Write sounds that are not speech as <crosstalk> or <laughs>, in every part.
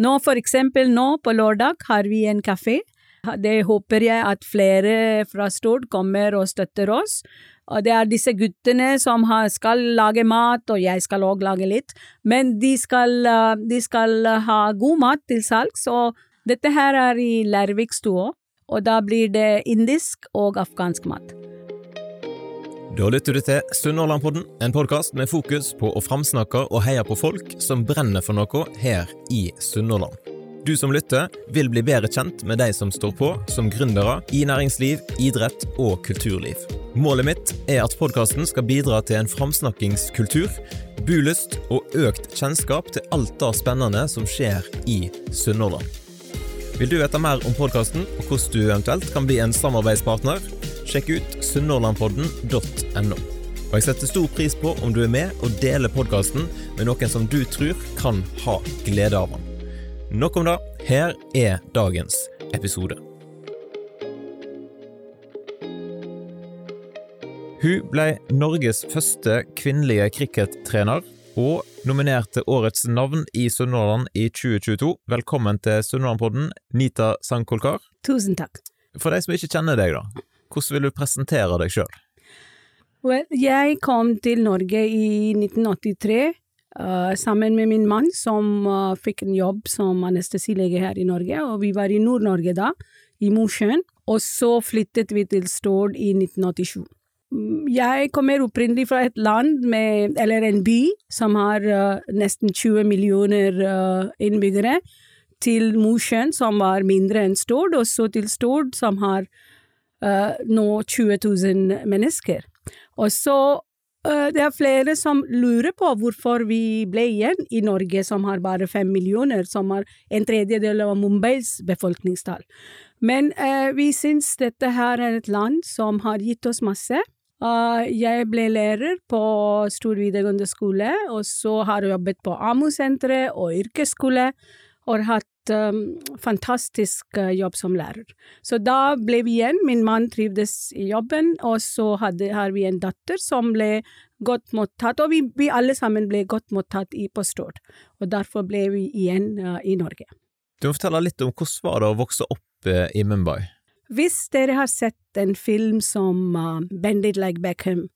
Nå for eksempel nå på lørdag har vi en kafé. Det håper jeg at flere fra Stord kommer og støtter oss. Og det er disse guttene som skal lage mat, og jeg skal òg lage litt. Men de skal, eh, de skal ha god mat til salgs, og dette her er i Lærvikstua. Og da blir det indisk og afghansk mat. Da lytter du til Sunnhordlandpodden, en podkast med fokus på å framsnakke og heie på folk som brenner for noe her i Sunnhordland. Du som lytter, vil bli bedre kjent med de som står på som gründere i næringsliv, idrett og kulturliv. Målet mitt er at podkasten skal bidra til en framsnakkingskultur, bulyst og økt kjennskap til alt det spennende som skjer i Sunnhordland. Vil du vite mer om podkasten og hvordan du eventuelt kan bli en samarbeidspartner? Sjekk ut sunnhordlandpodden.no. Og jeg setter stor pris på om du er med og deler podkasten med noen som du tror kan ha glede av den. Nok om det. Her er dagens episode. Hun ble Norges første kvinnelige crickettrener og nominert til Årets navn i Sunnhordland i 2022. Velkommen til Sunnhordlandpodden, Nita Sankolkar. Tusen takk. For de som ikke kjenner deg, da, hvordan vil du presentere deg sjøl? Well, jeg kom til Norge i 1983 uh, sammen med min mann, som uh, fikk en jobb som anestesilege her i Norge. Og vi var i Nord-Norge da, i Mosjøen. Og så flyttet vi til Stord i 1987. Jeg kommer opprinnelig fra et land med, eller en by, som har uh, nesten 20 millioner innbyggere, til Mosjøen, som var mindre enn Stord, og så til Stord, som har uh, nå 20 000 mennesker. Og så uh, det er flere som lurer på hvorfor vi ble igjen i Norge, som har bare fem millioner, som har en tredjedel av Mumbais befolkningstall. Men uh, vi syns dette her er et land som har gitt oss masse. Jeg ble lærer på Stor videregående skole, og så har jeg jobbet på AMO-senteret og yrkesskole, og hatt um, fantastisk uh, jobb som lærer. Så da ble vi igjen, min mann trivdes i jobben, og så hadde, har vi en datter som ble godt mottatt, og vi, vi alle sammen ble godt mottatt i på Stord. Og derfor ble vi igjen uh, i Norge. Du må fortelle litt om hvordan var det å vokse opp uh, i Mumbai? Hvis dere har sett en film som uh, Bend It Like Beckham,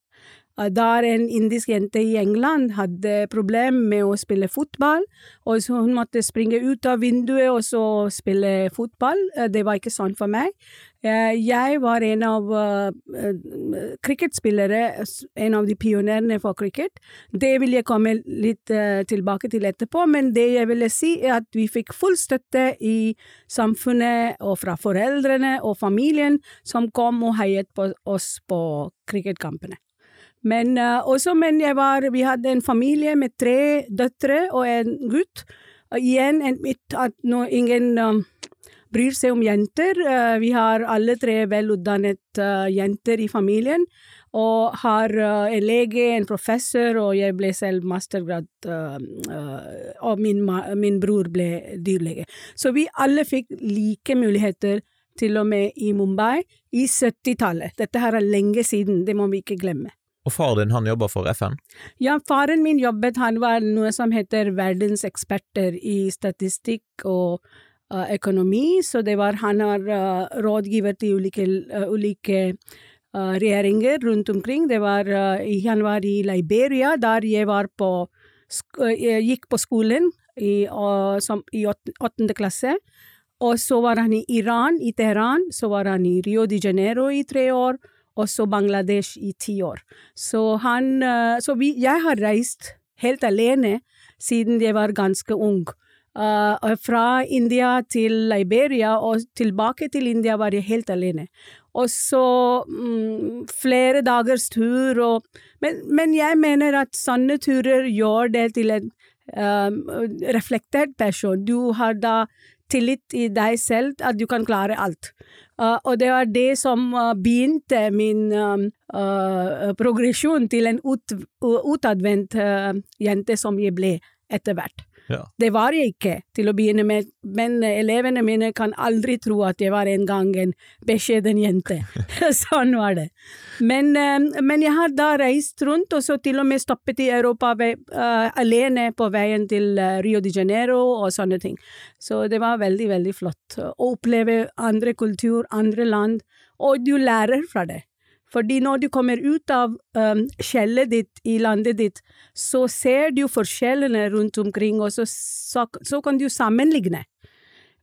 der en indisk jente i England hadde problemer med å spille fotball, og så hun måtte springe ut av vinduet og så spille fotball. Eh, det var ikke sånn for meg. Eh, jeg var en av uh, cricketspillere, en av de pionerene for cricket. Det vil jeg komme litt tilbake til etterpå, men det jeg ville si er at vi fikk full støtte i samfunnet og fra foreldrene og familien som kom og heiet på oss på cricketkampene. Men uh, også, men var, vi hadde en familie med tre døtre og en gutt. Uh, igjen en, at no, ingen um, bryr seg om jenter. Uh, vi har alle tre velutdannet jenter i familien. Og har en lege, en professor, og jeg ble selv mastergrad, og min, min bror ble dyrlege. Så vi alle fikk like muligheter til og med i Mumbai i 70-tallet. Dette her er lenge siden, det må vi ikke glemme. Og far din, han jobber for FN? Ja, faren min jobbet, han var noe som heter verdenseksperter i statistikk og uh, økonomi, så det var, han har uh, rådgiver til ulike, uh, ulike regjeringer rundt omkring. Det var, han var i Liberia, der jeg var på, jeg gikk på skolen i, som, i åttende klasse. Og så var han i Iran, i Teheran, så var han i Rio de Janeiro i tre år også Bangladesh i ti år. Så, han, eh, så vi, jeg har reist helt alene siden jeg var ganske ung. Uh, fra India til Liberia og tilbake til India var jeg helt alene. Og så um, flere dagers tur og men, men, jeg mener at sånne turer gjør det til en um, reflektert person. Du har da tillit i deg selv at du kan klare alt. Uh, og det var det som uh, begynte min um, progresjon til en ut, utadvendt jente som jeg ble etter hvert. Ja. Det var jeg ikke til å begynne med, men elevene mine kan aldri tro at jeg var en gang en beskjeden jente. <laughs> sånn var det. Men, eh, men, jeg har da reist rundt, og så til og med stoppet i Europa ved, uh, alene på veien til uh, Rio de Janeiro og sånne ting. Så det var veldig, veldig flott å oppleve andre kultur, andre land, og du lærer fra det. Fordi når du kommer ut av um, skjellet ditt i landet ditt, så ser du forskjellene rundt omkring, og så, så, så kan du sammenligne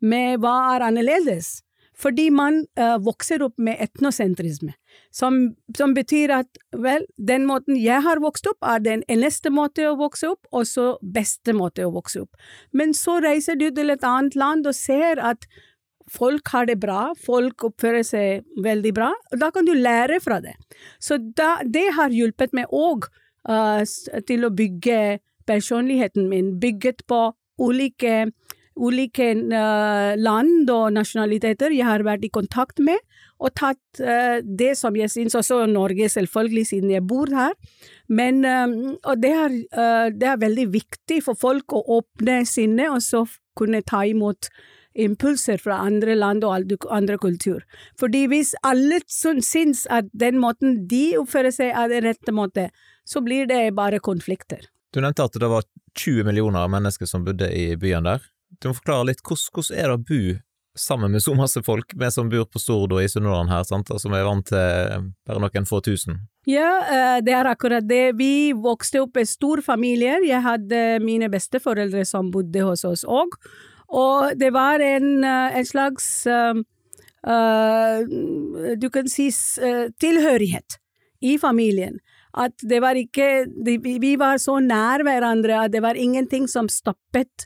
med hva er annerledes. Fordi man uh, vokser opp med etnosentrisme, som, som, betyr at vel, den måten jeg har vokst opp, er den eneste måte å vokse opp, og så beste måte å vokse opp. Men så reiser du til et annet land og ser at folk har det bra, folk oppfører seg veldig bra, og da kan du lære fra det. Så da, det har hjulpet meg òg uh, til å bygge personligheten min, bygget på ulike, ulike uh, land og nasjonaliteter jeg har vært i kontakt med, og tatt uh, det som jeg syns også Norge, selvfølgelig, siden jeg bor her. Men, og det er, det er veldig viktig for folk å åpne sinnet, og så kunne ta imot impulser fra andre land og andre kultur. Fordi hvis alle syns at den måten de oppfører seg er den rette måte, så blir det bare konflikter. Du nevnte at det var 20 millioner mennesker som bodde i byen der. Du må forklare litt, hvordan er det å bo sammen med så masse folk, vi som bor på Stord og i Sunnhordland her, sant, og som er vant til bare noen få tusen? Ja, eh, det er akkurat det. Vi vokste opp i stor familie. Jeg hadde mine besteforeldre som bodde hos oss òg, og det var en, eh, en slags uh, uh, Du kan si tilhørighet i familien. At det var ikke Vi var så nær hverandre at det var ingenting som stoppet.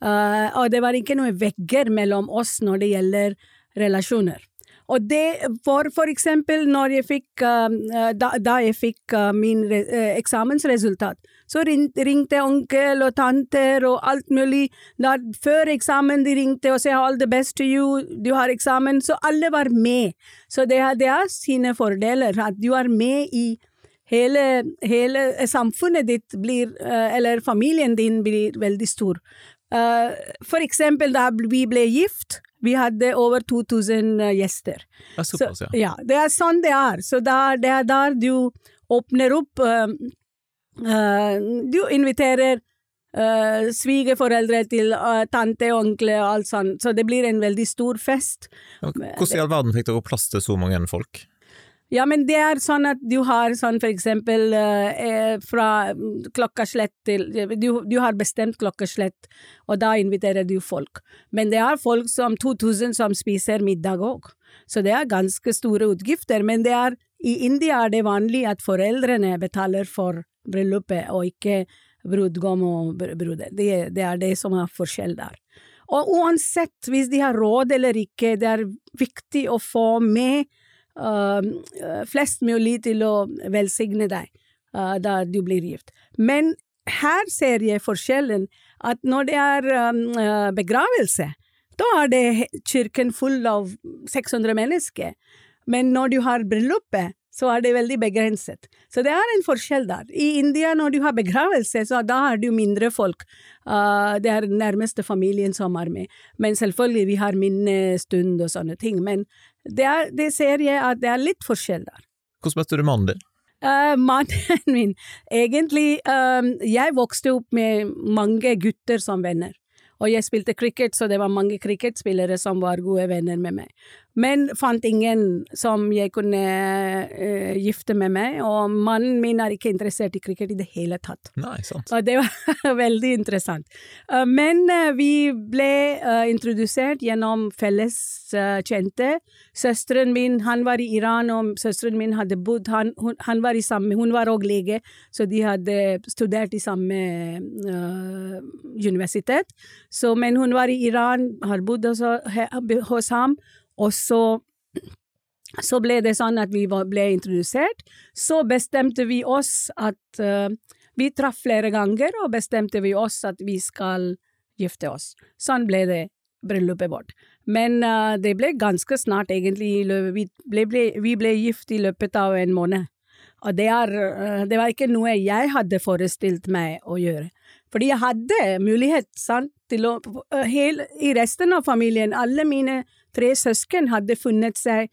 og det var ikke noen vegger mellom oss når det gjelder relasjoner. Og det for, for eksempel når jeg fikk, da, da, jeg fikk min eksamensresultat, så ringte onkel og tanter og alt mulig. Da, før eksamen de ringte og sa 'all the best to you', du har eksamen. Så alle var med. Så det, det har sine fordeler, at du er med i hele, hele samfunnet ditt blir, eller familien din blir veldig stor. For eksempel da vi ble gift, vi hadde over 2000 eh, gjester. Det er såpass, ja. ja. Det er sånn det er. Så det er der du åpner opp Du inviterer uh, svigerforeldre til tante og onkle og alt sånt, så det blir en veldig stor fest. Hvordan i all verden fikk dere plass til så mange folk? Ja, men det er sånn at du har sånn for eksempel eh, fra klokkeslett til du, du, har bestemt klokkeslett, og da inviterer du folk. Men det er folk som 2000 som spiser middag òg. Så det er ganske store utgifter. Men det er, i India er det vanlig at foreldrene betaler for bryllupet, og ikke brudgom og bruder. Det, det er det som er forskjell der. Og uansett, hvis de har råd eller ikke, det er viktig å få med uh, flest mulig til å velsigne deg uh, da du blir gift. Men her ser jeg forskjellen, at når det er um, begravelse, da er det kirken full av 600 mennesker. Men når du har bryllupet, så er det veldig begrenset. Så det er en forskjell der. I India, når du har begravelse, så da har du mindre folk. Uh, det er den nærmeste familien som er med. Men selvfølgelig, vi har minnestund og sånne ting. Men det, er, det ser jeg at det er litt forskjell der. Hvordan møtte du mannen din? Uh, mannen min Egentlig, um, jeg vokste opp med mange gutter som venner. Og jeg spilte cricket, så det var mange cricketspillere som var gode venner med meg. Men fant ingen som jeg kunne uh, gifte med meg, og mannen min er ikke interessert i cricket i det hele tatt. Nei, sant. Og det var <laughs> veldig interessant. Uh, men uh, vi ble introdusert gjennom felles kjente. Søsteren min, han var i Iran, og søsteren min hadde bodd han, hun, han var i samme, Hun var òg lege, så de hadde studert i samme universitet. Så, men hun var i Iran, har bodd hos, hos ham. Og så, så ble det sånn at vi ble introdusert. Så bestemte vi oss at uh, Vi traff flere ganger, og bestemte vi oss at vi skal gifte oss. Sånn ble det bryllupet vårt. Men uh, det ble ganske snart, egentlig. Vi ble, ble, vi ble gift i løpet av en måned. Og det, er, uh, det var ikke noe jeg hadde forestilt meg å gjøre. Fordi jeg hadde mulighet sant, til å hele, I resten av familien, alle mine tre søsken hadde funnet seg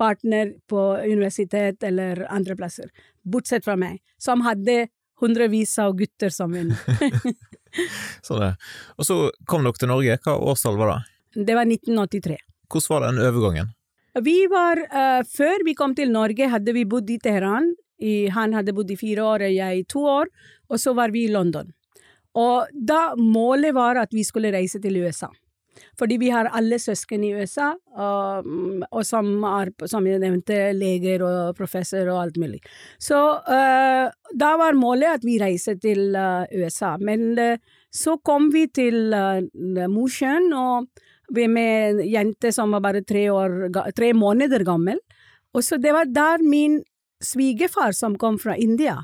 partner på universitet eller andre plasser, bortsett fra meg, som hadde hundrevis av gutter som venner. <laughs> sånn det. Og så kom dere til Norge, hva årstall var det? Det var 1983. Hvordan var den overgangen? Vi var, uh, Før vi kom til Norge, hadde vi bodd i Teheran. I, han hadde bodd i fire år, og jeg i to år, og så var vi i London. Og da målet var at vi skulle reise til USA. Fordi vi har alle søsken i USA, og, og som er, som jeg nevnte, leger og professor og alt mulig. Så uh, da var målet at vi reiser til uh, USA. Men uh, så kom vi til uh, Mosjøen, og med en jente som var bare tre, år, tre måneder gammel. Og så det var der min svigerfar, som kom fra India,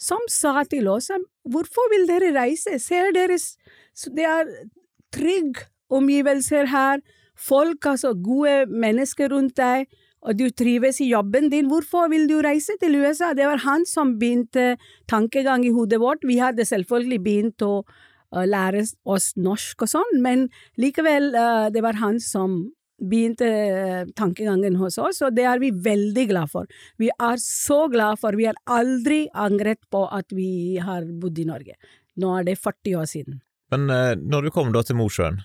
som sa til oss hvorfor vil dere reise, ser dere det er trygge omgivelser her, folk, altså gode mennesker rundt deg, og du trives i jobben din, hvorfor vil du reise til USA? Det var han som begynte tankegang i hodet vårt. Vi hadde selvfølgelig begynt å lære oss norsk og sånn, men likevel, uh, det var han som begynte uh, tankegangen hos oss, og det er vi veldig glad for. Vi er så glad for, vi har aldri angret på at vi har bodd i Norge. Nå er det 40 år siden. Men når du kom da til Mosjøen,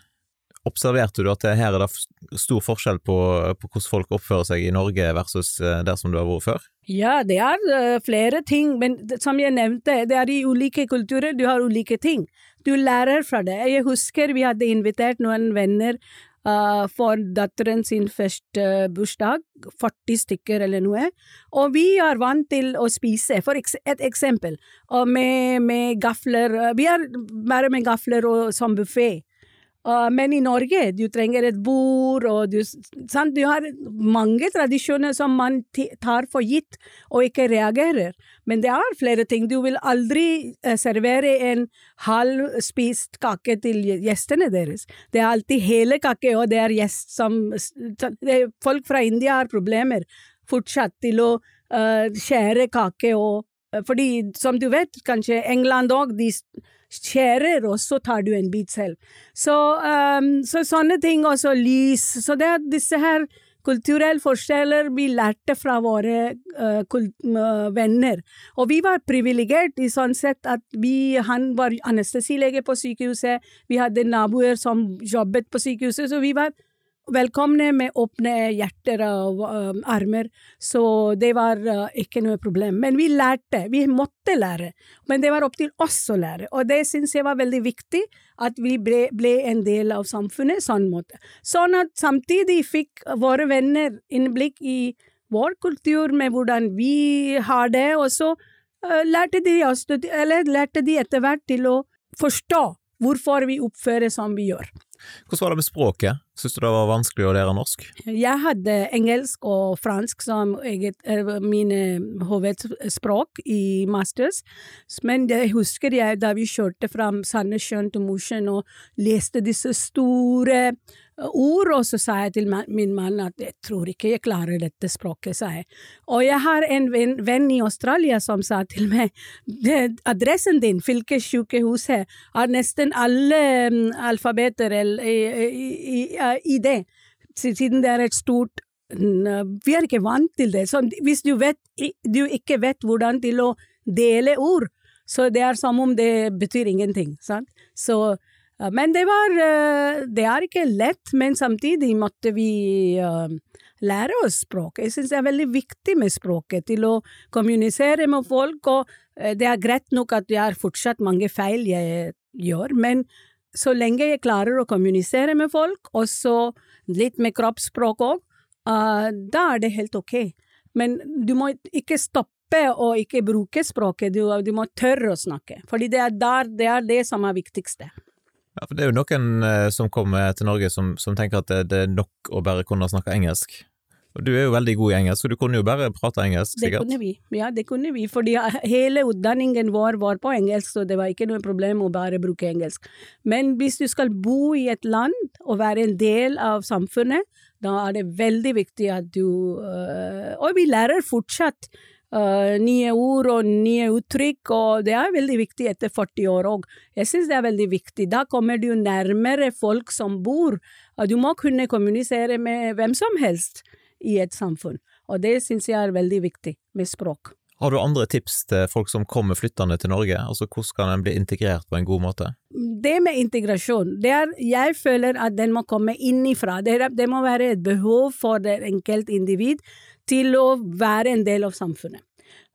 Observerte du at her er det stor forskjell på, på, hvordan folk oppfører seg i Norge versus eh, der som du har vært før? Ja, det er uh, flere ting, men som jeg nevnte, det er i ulike kulturer du har ulike ting. Du lærer fra det. Jeg husker vi hadde invitert noen venner uh, for datteren sin første bursdag, 40 stykker eller noe, og vi er vant til å spise, for et eksempel, med, med gafler, vi er bare med gafler og som buffé. Men i Norge, du trenger et bord, og du, sant? du har mange tradisjoner som man tar for gitt og ikke reagerer. Men det er flere ting. Du vil aldri uh, servere en halvspist kake til gjestene deres. Det er alltid hele kake, og det er gjest som Folk fra India har problemer fortsatt til å uh, skjære kake og Fordi, som du vet, kanskje England òg, skjærer, og så tar du en bit selv. Så, um, så sånne ting, også lys. Så det er disse her kulturelle forskjeller vi lærte fra våre uh, uh, venner. Og vi var privilegert i sånn sett at vi, han var anestesilege på sykehuset, vi hadde naboer som jobbet på sykehuset, så vi var velkomne med åpne hjerter og um, armer, så det var uh, ikke noe problem. Men vi lærte, vi måtte lære, men det var opp til oss å lære, og det syns jeg var veldig viktig, at vi ble, ble, en del av samfunnet sånn måte. Sånn at samtidig fikk våre venner innblikk i vår kultur med hvordan vi har det, og så uh, lærte de oss, eller lærte de etter hvert til å forstå hvorfor vi oppfører som vi gjør. Hvordan var det med språket? Syns du det var vanskelig å lære norsk? Jeg hadde engelsk og fransk som eget, eh, mine hovedspråk i masters, men jeg husker jeg da vi kjørte fra Sandnessjøen til Mosjøen og leste disse store ord, og så sa jeg til min mann at jeg tror ikke jeg klarer dette språket, sa jeg. Og jeg har en venn, i Australia som sa til meg adressen din, fylkessykehuset, har nesten alle um, alfabeter i, i, i, det, siden det er et stort vi er ikke vant til det. Så hvis du, vet, du ikke vet hvordan til å dele ord, så det er som om det betyr ingenting. Sant? Så men det var eh, Det er ikke lett, men samtidig måtte vi eh, lære oss språket. Jeg synes det er veldig viktig med språket, til å kommunisere med folk, og eh, det er greit nok at det er fortsatt mange feil jeg gjør, men så lenge jeg klarer å kommunisere med folk, og så litt med kroppsspråk òg, da er det helt ok. Men du må ikke stoppe og ikke bruke språket, du, du må tørre å snakke, fordi det er, der, det er det som er viktigste. Ja, for Det er jo noen eh, som kommer til Norge som, som tenker at det, det, er nok å bare kunne snakke engelsk. Og Du er jo veldig god i engelsk, så du kunne jo bare prate engelsk, sikkert? Det kunne vi, ja det kunne vi, fordi hele utdanningen vår var på engelsk, så det var ikke noe problem å bare bruke engelsk. Men hvis du skal bo i et land og være en del av samfunnet, da er det veldig viktig at du øh, Og vi lærer fortsatt uh, nye ord og nye uttrykk, og det er veldig viktig etter 40 år òg. Jeg syns det er veldig viktig. Da kommer du nærmere folk som bor. Du må kunne kommunisere med hvem som helst i et samfunn, og det syns jeg er veldig viktig med språk. Har du andre tips til folk som kommer flyttende til Norge, altså hvordan kan en bli integrert på en god måte? Det med integrasjon, det er, jeg føler at den må komme innifra. Det, det må være et behov for det enkelte individ til å være en del av samfunnet.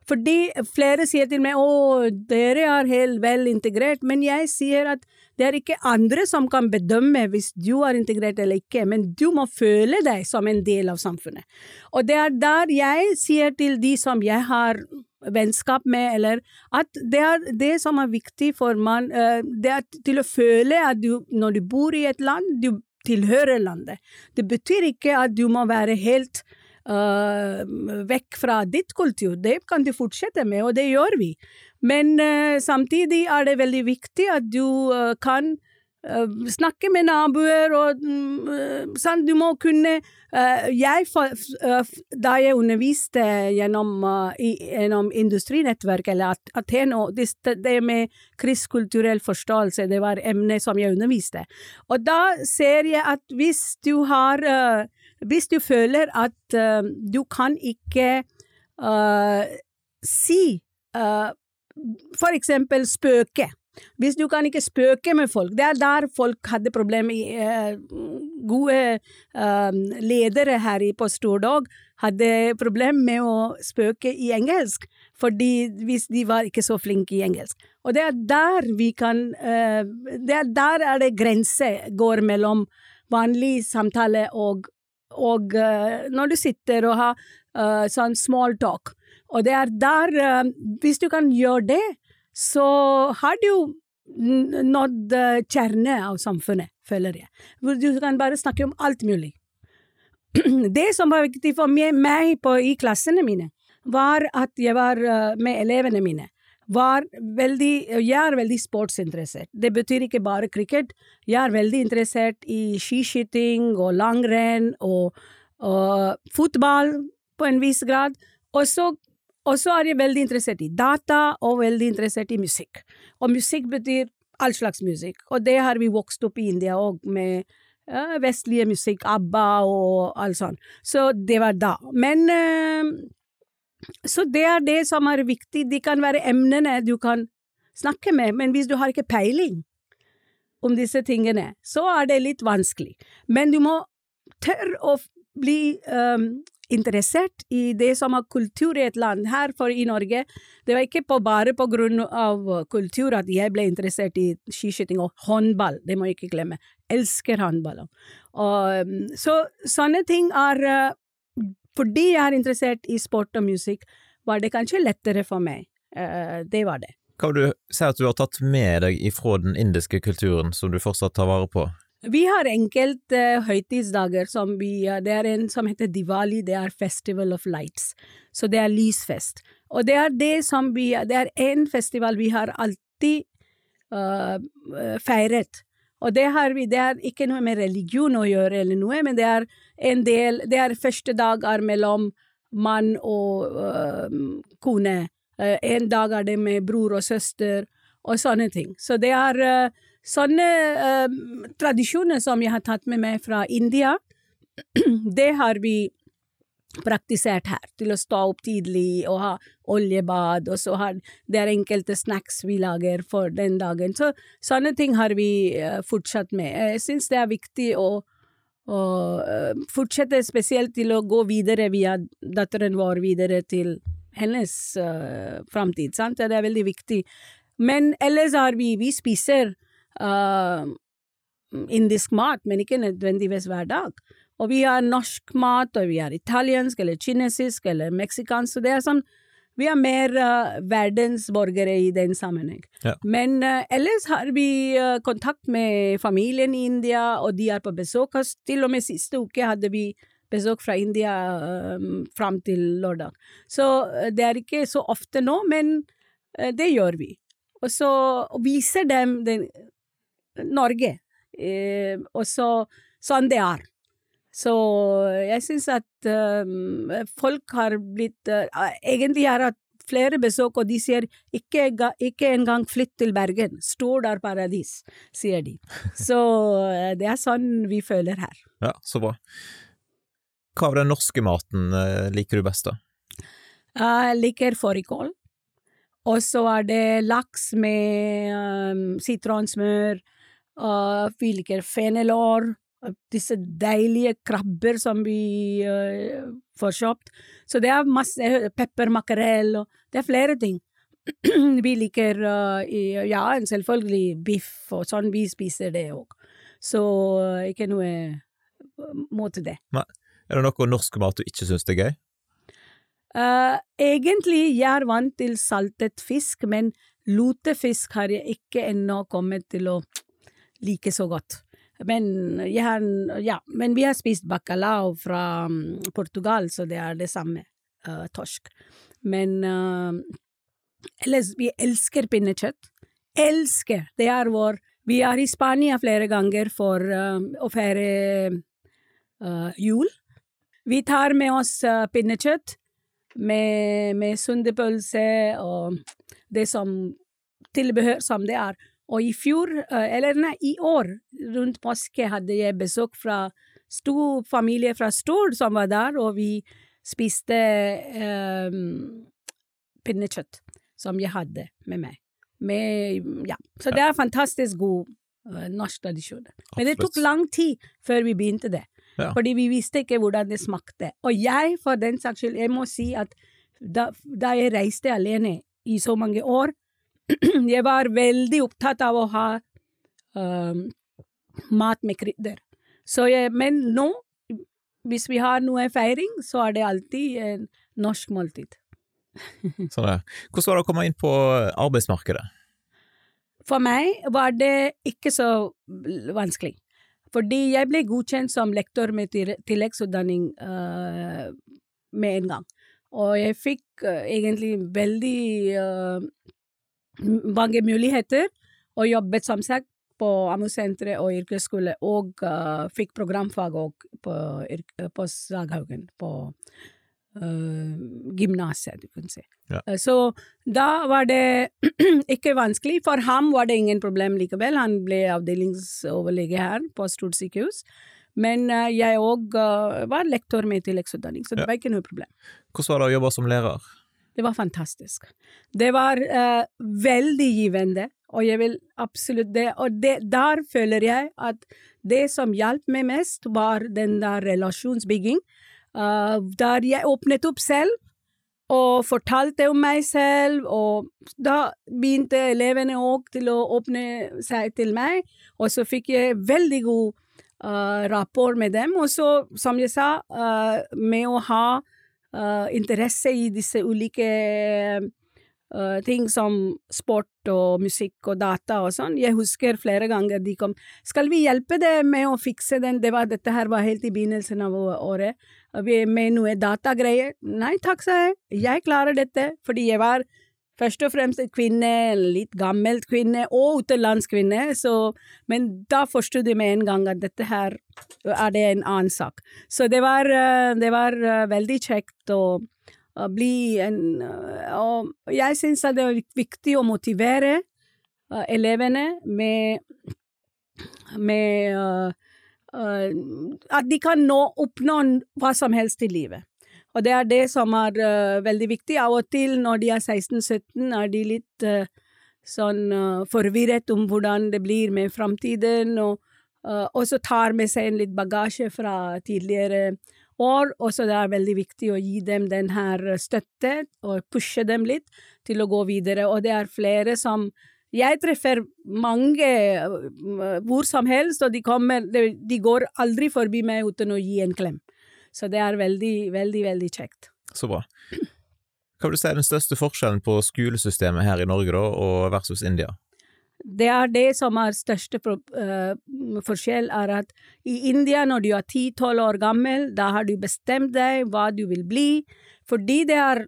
Fordi flere sier til meg å, dere er helt vel integrert, men jeg sier at det er ikke andre som kan bedømme hvis du er integrert eller ikke, men du må føle deg som en del av samfunnet. Og det er der jeg sier til de som jeg har vennskap med, eller at det er det som er viktig for man, eh, det er til å føle at du, når du bor i et land, du tilhører landet. Det betyr ikke at du må være helt uh, vekk fra ditt kultur. Det kan du fortsette med, og det gjør vi. Men uh, samtidig er det veldig viktig at du uh, kan snakke med naboer og sånn. Du må kunne Jeg, da jeg underviste gjennom, gjennom industrinettverk, eller Aten, og det, med kristkulturell forståelse, det var emnet som jeg underviste. Og da ser jeg at hvis du har hvis du føler at du kan ikke uh, si uh, for eksempel spøke. Hvis du kan ikke spøke med folk, det er der folk hadde problemer i Gode ledere her på Stordog hadde problemer med å spøke i engelsk, fordi hvis de var ikke så flinke i engelsk. Og det er der vi kan det er Der er det grense går mellom vanlig samtale og og når du sitter og har sånn small talk. Og det er der uh, Hvis du kan gjøre det, så har du nådd kjernen av samfunnet, føler jeg. Du kan bare snakke om alt mulig. <clears throat> Det som var viktig for meg, på, i klassene mine, var at jeg var med elevene mine veldig Jeg er veldig sportsinteressert. Det betyr ikke bare cricket. Jeg er veldig interessert i skiskyting og langrenn og, og fotball på en viss grad. Og så er jeg veldig interessert i data og veldig interessert i musikk. Og musikk betyr all slags musikk. Og det har vi vokst opp i India òg, med uh, vestlige musikk, ABBA og alt sånt. Så det var da. Men uh, så det er det som er viktig. De kan være emnene du kan snakke med, men hvis du har ikke peiling om disse tingene, så er det litt vanskelig. Men du må tørre å bli um, interessert i det som er kultur i et land. Her for i Norge, det var ikke på bare på grunn av kultur at jeg ble interessert i skiskyting og håndball, det må jeg ikke glemme. Elsker håndball. Og, så sånne ting er fordi jeg er interessert i sport og musikk, var det kanskje lettere for meg. Uh, det var det. Hva vil du si at du har tatt med deg ifra den indiske kulturen som du fortsatt tar vare på? Vi har enkelte uh, høytidsdager som vi uh, Det er en som heter Diwali, det er Festival of Lights. Så det er lysfest. Og det er det som vi Det er en festival vi har alltid uh, feiret. Og det har vi, det har ikke noe med religion å gjøre eller noe, men det er en del Det er første dag er mellom mann og øh, kone. En dag er det med bror og søster, og sånne ting. Så det er sånne uh, tradisjoner som jeg har tatt med meg fra India. <clears throat> det har vi praktisert her, til å stå opp tidlig og ha oljebad, og så har det er enkelte snacks vi lager for den dagen. Så sånne ting har vi uh, fortsatt med. Jeg syns det er viktig å, å uh, fortsette spesielt til å gå videre via datteren vår videre til hennes uh, framtid? Det er veldig viktig. Men ellers har vi Vi spiser indisk mat, men ikke nødvendigvis hver dag. Og vi har norsk mat, og vi har italiensk eller kinesisk eller meksikansk, så det er sånn vi er mer uh, verdensborgere i den sammenheng. Ja. Men uh, ellers har vi uh, kontakt med familien i India, og de er på besøk. Til og med siste uke hadde vi besøk fra India um, fram til lørdag. Så uh, det er ikke så ofte nå, men uh, det gjør vi. Og så viser dem den, Norge, Eh, og så sånn det er. Så jeg syns at um, folk har blitt uh, Egentlig har hatt flere besøk, og de sier ikke, ikke engang flytt til Bergen, Stord er paradis, sier de. Så uh, det er sånn vi føler her. Ja, så bra. Hva av den norske maten eh, liker du best, da? Jeg liker fårikål. Og så er det laks med um, sitronsmør. Og vi liker fenelår, Disse deilige krabber som vi uh, får kjøpt. Så det er masse peppermakrell og Det er flere ting. <clears throat> vi liker uh, i- ja, selvfølgelig biff og sånn. Vi spiser det òg. Så uh, ikke noe mot det. Er det noe norsk mat du ikke syns er gøy? Uh, egentlig jeg er vant til saltet fisk, men lutefisk har jeg ikke ennå kommet til å like så godt. Men, har, ja, men vi har spist bacalao fra mm, Portugal, så det er det samme. Uh, torsk. Men uh, ellers, vi elsker pinnekjøtt. Elsker! Det er vår Vi er i Spania flere ganger for uh, å feire jul. Vi tar med oss pinnekjøtt med, med sundepølse og det som tilbehør som det er. Og i fjor, eh, eller nei, i år, rundt påske, hadde jeg besøk fra stor familie fra Stord som var der, og vi spiste um, pinnekjøtt som jeg hadde med meg. Med, ja. Så det er fantastisk god uh, norsk tradisjon. Men det tok lang tid før vi begynte det. Ja. Fordi vi visste ikke hvordan det smakte. Og jeg, for den saks skyld, jeg må si at da, da jeg reiste alene i så mange år, <clears throat> jeg var veldig opptatt av å ha um, mat med krydder. Men nå, hvis vi har noe feiring, så er det alltid en norsk måltid. <laughs> Sånn er. Hvordan var det å komme inn på arbeidsmarkedet? For meg var det ikke så vanskelig. Fordi jeg ble godkjent som lektor med tilleggsutdanning uh, med en gang. Og jeg fikk uh, egentlig veldig eh, mange muligheter, og jobbet som sagt på AMU-senteret og yrkesskole, og uh, fikk programfag òg på, yrk- på Saghaugen, på uh, gymnaset, du kan si. Ja. Eh, Så da var det <clears throat> ikke vanskelig. For ham var det ingen problem likevel. Han ble avdelingsoverlege her på stort sykehus. Men eh, jeg òg var lektor med tilleggsutdanning, så det Ja. var ikke noe problem. Hvordan var det å jobbe som lærer? Det var fantastisk. Det var uh, veldig givende, og jeg vil absolutt det. Og det, der føler jeg at det som hjalp meg mest, var den der relasjonsbygging. Uh, der jeg åpnet opp selv og fortalte om meg selv, og da begynte elevene òg til å åpne seg til meg, og så fikk jeg veldig god uh, rapport med dem. Og så, som jeg sa, med å ha interesse i disse ulike eh, ting som sport og musikk og data og sånn. Jeg husker flere ganger de kom 'Skal vi hjelpe deg med å fikse den?' Det var, dette her var helt i begynnelsen av året. Vi er Med noe datagreier. Nei takk, sa jeg. Jeg klarer dette. Fordi jeg var først og fremst en kvinne, en litt gammel kvinne, og utenlandskvinne, så Men da forsto de med en gang at dette her er det en annen sak. Så det var, eh, det var eh, veldig kjekt å, bli en eh, Og jeg syns det er viktig å motivere elevene med, med uh, uh, At de kan nå oppnå hva som helst i livet. Og det er det som er uh, veldig viktig. Av og til når de er 16-17, er de litt uh, sånn uh, forvirret om hvordan det blir med framtiden, og, så tar med seg en litt bagasje fra tidligere år. Og så det er veldig viktig å gi dem den her støtte, og pushe dem litt til å gå videre. Og det er flere som jeg treffer mange hvor som helst, og de, kommer, de går aldri forbi meg uten å gi en klem. Så det er veldig, veldig, veldig kjekt. Så bra. Hva vil du si er den største forskjellen på skolesystemet her i Norge da, og versus India? Det er det som er største eh, forskjell, er at i India, når du er 10-12 år gammel, da har du bestemt deg hva du vil bli, fordi det er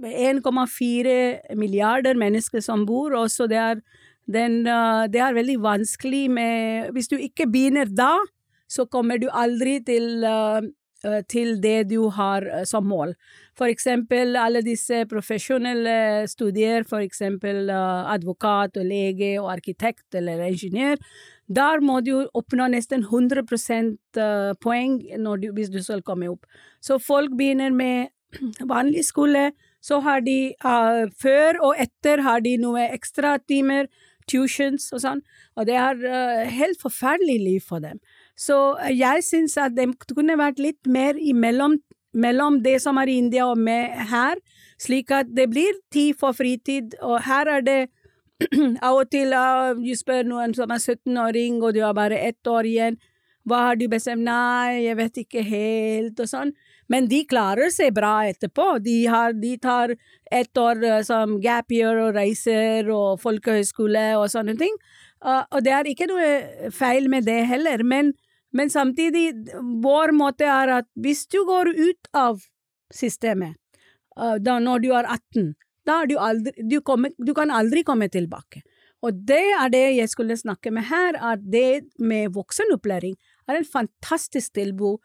1,4 milliarder mennesker som bor, og så det er, den, eh, det er veldig vanskelig med Hvis du ikke begynner da, så kommer du aldri til, uh, til det du har uh, som mål. For eksempel alle disse profesjonelle studier, for eksempel uh, advokat og lege og arkitekt eller ingeniør, der må du oppnå nesten 100 poeng du, hvis du skal komme opp. Så folk begynner med <clears throat> vanlig skole, så har de før og etter har de noe ekstratimer tuitions og sånn, og det er uh, helt forferdelig liv for dem. Så uh, jeg syns at det kunne vært litt mer imellom mellom det som er i India og med her, slik at det blir tid for fritid, og her er det <clears throat> av og til uh, du spør noen som er 17-åring, og du har bare ett år igjen, hva har du bestemt? Nei, jeg vet ikke helt, og sånn. Men de klarer seg bra etterpå. De, har, de tar ett år eh, som gap year og reiser og folkehøyskole og sånne ting. Uh, og det er ikke noe feil med det heller, men, men, samtidig, vår måte er at hvis du går ut av systemet uh, da når du er 18, da er du aldri du, kommer, du kan aldri komme tilbake. Og det er det jeg skulle snakke med her, at det med voksenopplæring er en fantastisk tilbud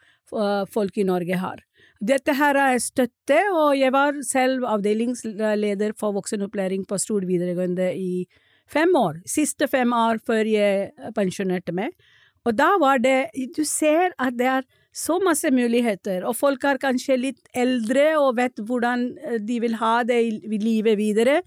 folk i Norge har. Dette her er støtte, og jeg var selv avdelingsleder for voksenopplæring på Stord videregående i fem år. Siste fem år før jeg pensjonerte meg. Og da var det Du ser at det er så masse muligheter, og folk er kanskje litt eldre og vet hvordan eh, de vil ha det i livet videre.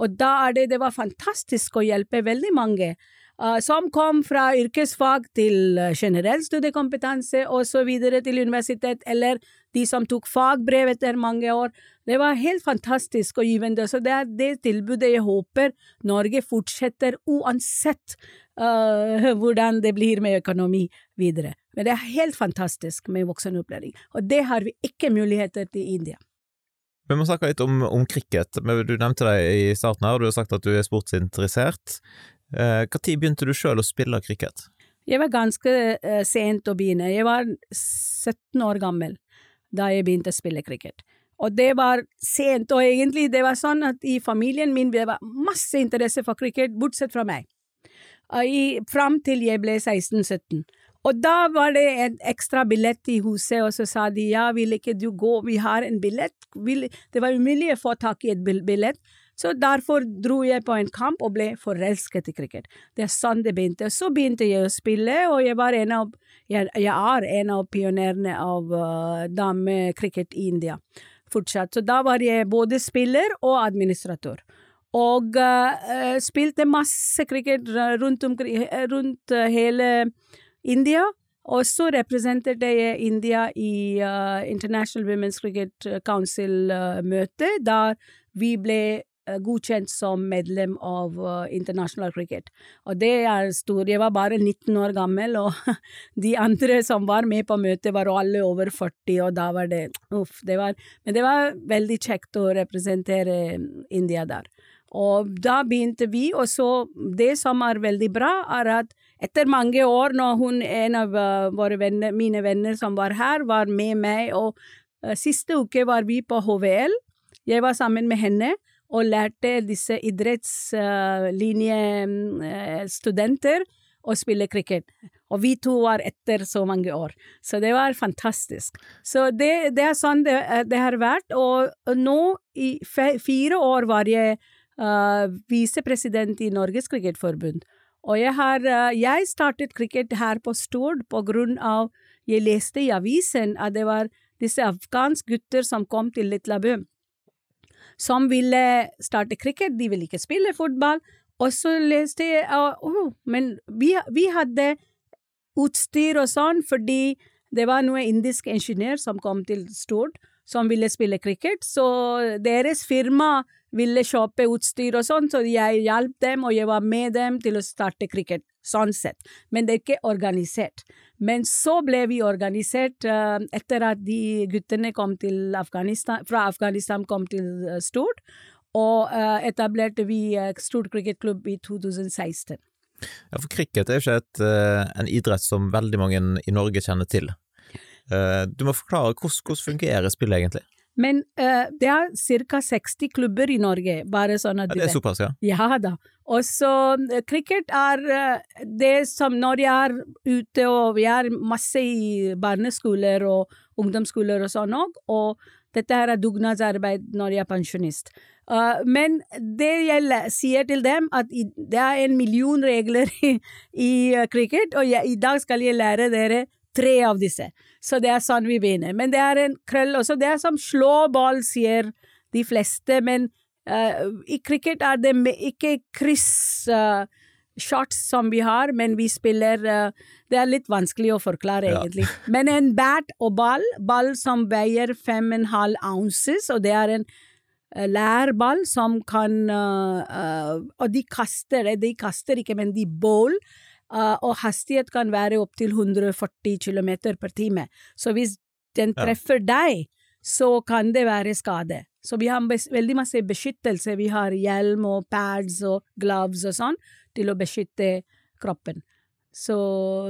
Og da er det Det var fantastisk å hjelpe veldig mange uh, som kom fra yrkesfag til uh, generell studiekompetanse og så videre til universitet, eller de som tok fagbrev etter mange år. Det var helt fantastisk og givende. Så det er det tilbudet jeg håper Norge fortsetter, uansett uh, hvordan det blir med økonomi videre. Men det er helt fantastisk med voksenopplæring, og det har vi ikke muligheter til i India. Vi må snakke litt om, om cricket. Du nevnte det i starten her, og du har sagt at du er sportsinteressert. Når uh, begynte du sjøl å spille cricket? Jeg var ganske uh, sent å begynne. Jeg var 17 år gammel da jeg begynte å spille cricket. Og det var sent, og egentlig det var sånn at i familien min det var masse interesse for cricket, bortsett fra meg. I, fram til jeg ble 16-17. Og da var det en ekstra billett i huset, og så sa de ja, vil ikke du gå, vi har en billett. Det var umulig å få tak i et billett. Så derfor dro jeg på en kamp og ble forelsket i cricket. Det er sånn det begynte. Så begynte jeg å spille, og jeg, var en av, jeg, jeg er en av pionerene av uh, damecricket i India fortsatt. Så da var jeg både spiller og administrator. Og uh, spilte masse cricket rundt, omkring, rundt uh, hele India. Og så representerte jeg India i uh, International Women's Cricket Council-møte, uh, der vi ble Eh, godkjent som medlem av uh, internasjonal cricket. Og det er stor. Jeg var bare 19 år gammel, og <laughs> de andre som var med på møtet, var alle over 40, og da var det uff. Det var, men det var veldig kjekt å representere India der. Og da begynte vi, og så Det som er veldig bra, er at etter mange år, når hun, en av våre venner, mine venner som var her, var med meg, og uh, siste uke var vi på HVL, jeg var sammen med henne, og lærte disse idrettslinjestudenter uh, å spille cricket. Og vi to var etter så mange år. Så det var fantastisk. Så det, det er sånn det, det, har vært. Og nå, i fire år, var jeg uh, visepresident i Norges Cricketforbund. Og jeg har uh, Jeg startet cricket her på Stord på grunn av Jeg leste i avisen at det var disse afghanske gutter som kom til Litlabø som ville starte cricket, de ville ikke spille fotball. Og så leste jeg oh, Men vi, vi hadde utstyr og sånn fordi det var noen indiske ingeniør som kom til Stord, som ville spille cricket. Så deres firma ville kjøpe utstyr og sånn, så jeg hjalp dem, og jeg var med dem til å starte cricket. Sånn sett. Men det er ikke organisert. Men så ble vi organisert uh, etter at de guttene kom til Afghanistan, fra Afghanistan kom til uh, Stord, og uh, etablerte vi uh, Stord cricketklubb i 2016. Ja, for cricket er jo ikke et, en idrett som veldig mange i Norge kjenner til. Du må forklare hvordan, hvordan fungerer spillet egentlig? Men uh, det er ca. 60 klubber i Norge, bare sånn at Ja, det er såpass, ja. Ja da. Og så eh, cricket er eh, det som når jeg er ute og vi er masse i barneskoler og ungdomsskoler og sånn òg, og dette her er dugnadsarbeid når jeg er pensjonist. Uh, men det jeg sier til dem, at i, det er en million regler <laughs> i, i cricket, og jeg, i dag skal jeg lære dere tre av disse. Så det er sånn vi begynner. Men det er en krøll også. Det er som slå ball, sier de fleste, men uh, i cricket er det ikke kryss Uh, shots som vi har, men vi spiller uh, Det er litt vanskelig å forklare, Ja. egentlig. Men en bat og ball, ball som veier fem og en halv ounces, og det er en uh, lærball som kan uh, Og de kaster det, de kaster ikke, men de bål. Uh, og hastighet kan være opptil 140 km per time. Så hvis den treffer deg, så kan det være skade. Så vi har veldig masse beskyttelse. Vi har hjelm og pads og gloves og sånn til å beskytte kroppen. Så,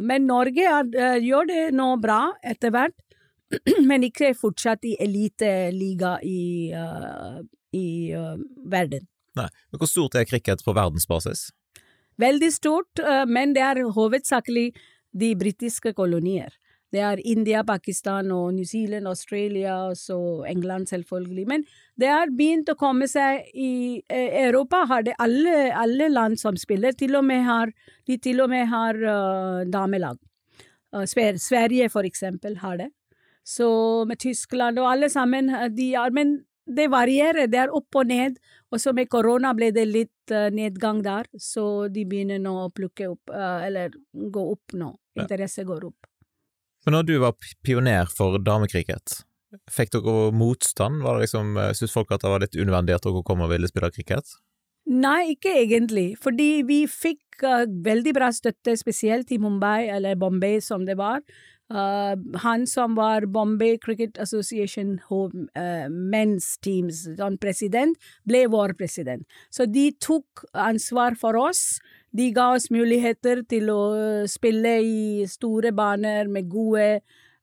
men Norge er, eh, gjør det nå bra etter hvert, <clears throat> men ikke fortsatt i eliteliga i, uh, i uh, verden. Nei. Hvor stort er cricket på verdensbasis? Veldig stort, eh, men det er hovedsakelig de britiske kolonier. Det er India, Pakistan og New Zealand, Australia og England selvfølgelig. Men det har begynt å komme seg i eh, Europa har det alle, alle land som spiller. Til og med har, de til og med har uh, damelag. Uh, Sverige for eksempel har det. Så med Tyskland og alle sammen, de har Men det varierer, det er opp og ned. Og så med korona ble det litt eh, nedgang der, så de begynner nå å plukke opp, eh, eller gå opp nå. Interesse går opp. Men når du var pioner for damecricket, fikk dere motstand? Var det liksom, eh, Syntes folk at det var litt unødvendig at dere kom og ville spille cricket? Nei, ikke egentlig, fordi vi fikk uh, veldig bra støtte, spesielt i Mumbai, eller Bombay som det var. Eh, han som var Bombay Cricket Association home, uh, men's teams, sånn president, ble vår president. Så de tok ansvar for oss. De ga oss muligheter til å spille i store baner med gode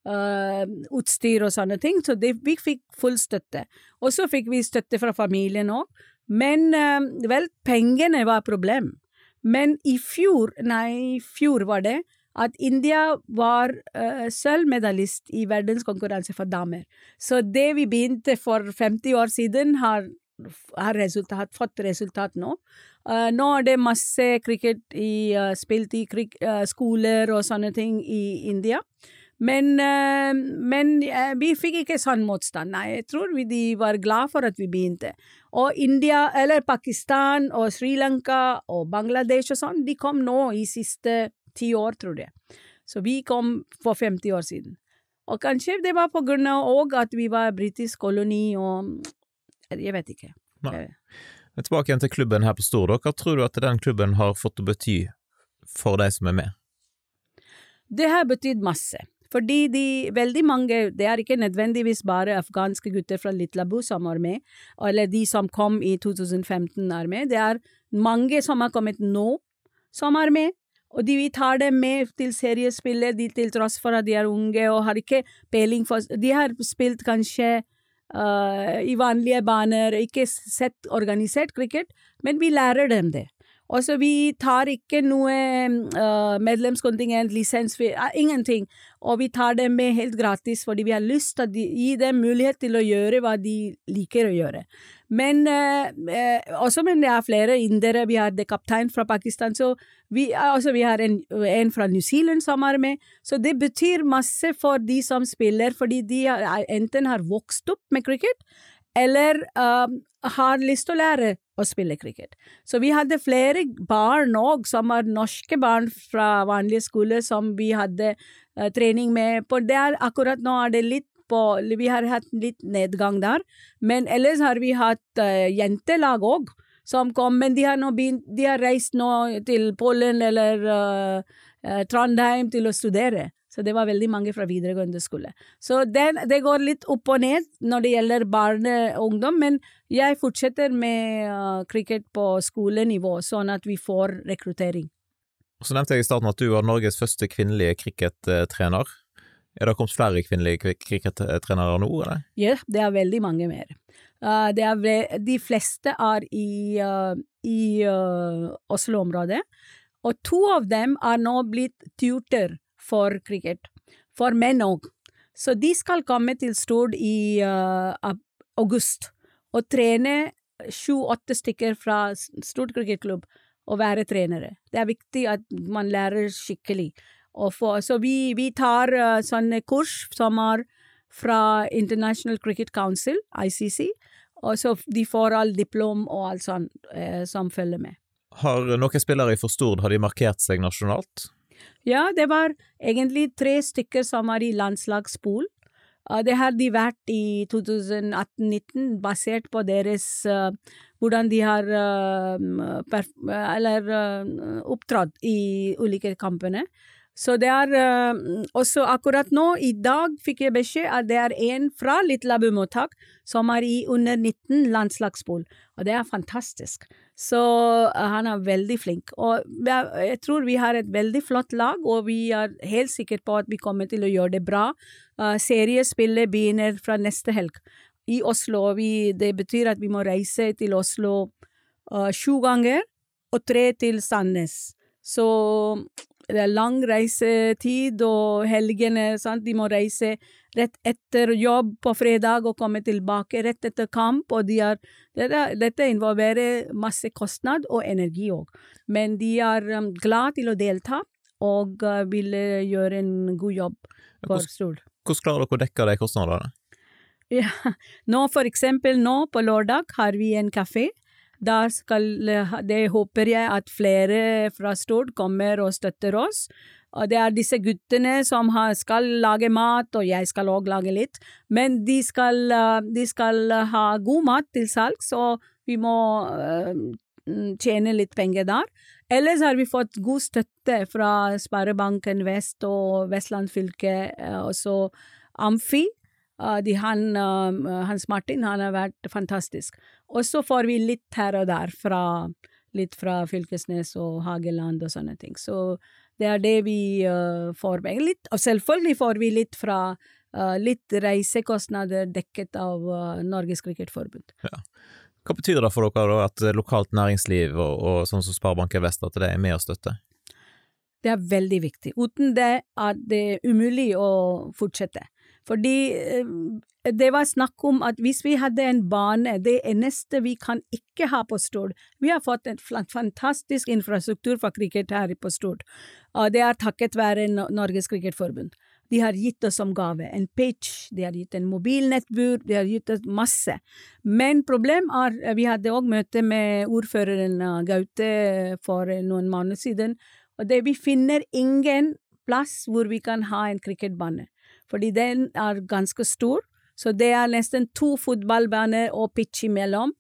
uh, utstyr og sånne ting, så de, vi fikk full støtte. Og så fikk vi støtte fra familien òg. Men uh, vel, pengene var problem. Men i fjor, nei, i fjor var det, at India var uh, sølvmedalist i verdenskonkurranse for damer. Så det vi begynte for 50 år siden, har, har resultat, fått resultat nå. Uh, nå er det masse cricket i, uh, spilt i krik, skoler og sånne ting i India. Men, men vi fikk ikke sånn motstand. Nei, jeg tror vi, de var glad for at vi begynte. Og India, eller Pakistan og Sri Lanka og Bangladesh og sånn, de kom nå i siste ti år, tror jeg. Så vi kom for 50 år siden. Og kanskje det var på grunn av òg at vi var britisk koloni og Jeg vet ikke. Nei. Eh, Men tilbake igjen til klubben her på Stord. Hva tror du at den klubben har fått å bety for de som er med? Det har betydd masse. Fordi de, veldig mange, det er ikke nødvendigvis bare afghanske gutter fra Litlabu som er med, eller de som kom i 2015 er med. Det er mange som har kommet nå, som er med. Og de, vi tar dem med til seriespillet, de, til tross for at de er unge og har ikke peiling for De har spilt kanskje uh, i vanlige baner, ikke sett organisert cricket, men vi lærer dem det. Og så vi tar ikke noe uh, medlemskontingent, lisens, eh, ingenting. Og vi tar dem med helt gratis, fordi vi har lyst til å gi dem mulighet til å gjøre hva de liker å gjøre. Men uh, også men det er flere indere, vi har det kaptein fra Pakistan, så vi, også, vi har en, en fra New Zealand som er med. Så det betyr masse for de som spiller, fordi de enten har vokst opp med cricket, eller um, har lyst til å lære å spille cricket. Så vi hadde flere barn òg, som var norske barn fra vanlige skoler, som vi hadde uh, trening med. På der akkurat nå er det litt på Vi har hatt litt nedgang der, men ellers har vi hatt uh, jentelag òg. Som kom, men de har, nå begynt, de har reist nå til Polen eller uh, Trondheim til å studere. Så det var veldig mange fra videregående skole. Så den, det går litt opp og ned når det gjelder barn og ungdom, men jeg fortsetter med uh, cricket på skolenivå, sånn at vi får rekruttering. Så nevnte jeg i starten at du var Norges første kvinnelige crickettrener. Er det kommet flere kvinnelige crickettrenere nå, eller? Ja, det er veldig mange mer. Uh, det er ve de fleste er i, uh, i Oslo-området, og to av dem er nå blitt tutor for cricket, for menn òg. Så de skal komme til Stord i august og trene sju-åtte stykker fra Stord cricketklubb og være trenere. Det er viktig at man lærer skikkelig. For, så vi, vi tar uh, sånne kurs som er fra International Cricket Council, ICC, og så de får all diplom og alt sånt uh, som følger med. Har noen spillere i Forstord har de markert seg nasjonalt? Ja, det var egentlig tre stykker som var i landslagspool. Det har de vært i 2018-19, basert på deres uh, hvordan de har uh, eller opptrådt i ulike kampene. Så det er uh, også akkurat nå, i dag, fikk jeg beskjed at det er en fra Litlabu mottak som er i under 19 landslagspool, og det er fantastisk. Så uh, han er veldig flink. Og jeg, tror vi har et veldig flott lag, og vi er helt sikre på at vi kommer til å gjøre det bra. Uh, seriespillet begynner fra neste helg i Oslo. Vi, det betyr at vi må reise til Oslo sju ganger, og tre til Sandnes. Så det er lang reisetid, og helgene sant? De må reise rett etter jobb på fredag og komme tilbake rett etter kamp. og de er, dette, involverer masse kostnad og energi òg. Men de er um, glad til å delta og uh, vil gjøre en god jobb for Stord. Hvordan klarer dere å dekke de kostnadene? Ja, <laughs> nå for eksempel nå på lørdag har vi en kafé da skal det håper jeg at flere fra Stord kommer og støtter oss. Og det er disse guttene som skal lage mat, og jeg skal òg lage litt. Men de skal, de skal, ha god mat til salgs, og vi må uh, tjene litt penger der. Ellers har vi fått god støtte fra Sparebanken Vest og Vestland fylke, også Amfi. Uh, de, han, Hans Martin han har vært fantastisk. Og så får vi litt her og der fra litt fra Fylkesnes og Hageland og sånne ting. Så det er det vi uh, får med. Litt, og selvfølgelig får vi litt fra uh, litt reisekostnader dekket av uh, Norges Cricketforbund. Ja. Hva betyr det for dere da, at lokalt næringsliv og, og sånn som Sparebanken Vest, at det er med å støtte? Det er veldig viktig. Uten det er det umulig å fortsette. Fordi eh, det var snakk om at hvis vi hadde en bane, det eneste vi kan ikke ha på Stord Vi har fått en fantastisk infrastruktur for cricket her på Stord, og det er takket være Norges Cricketforbund. De har gitt oss som gave en pitch, de har gitt en mobilnettbur, de har gitt oss masse. Men problemet er, vi hadde òg møte med ordføreren Gaute for noen måneder siden, og det, vi finner ingen plass hvor vi kan ha en cricketbane fordi den er ganske stor. Så det er nesten to fotballbaner og pitch imellom.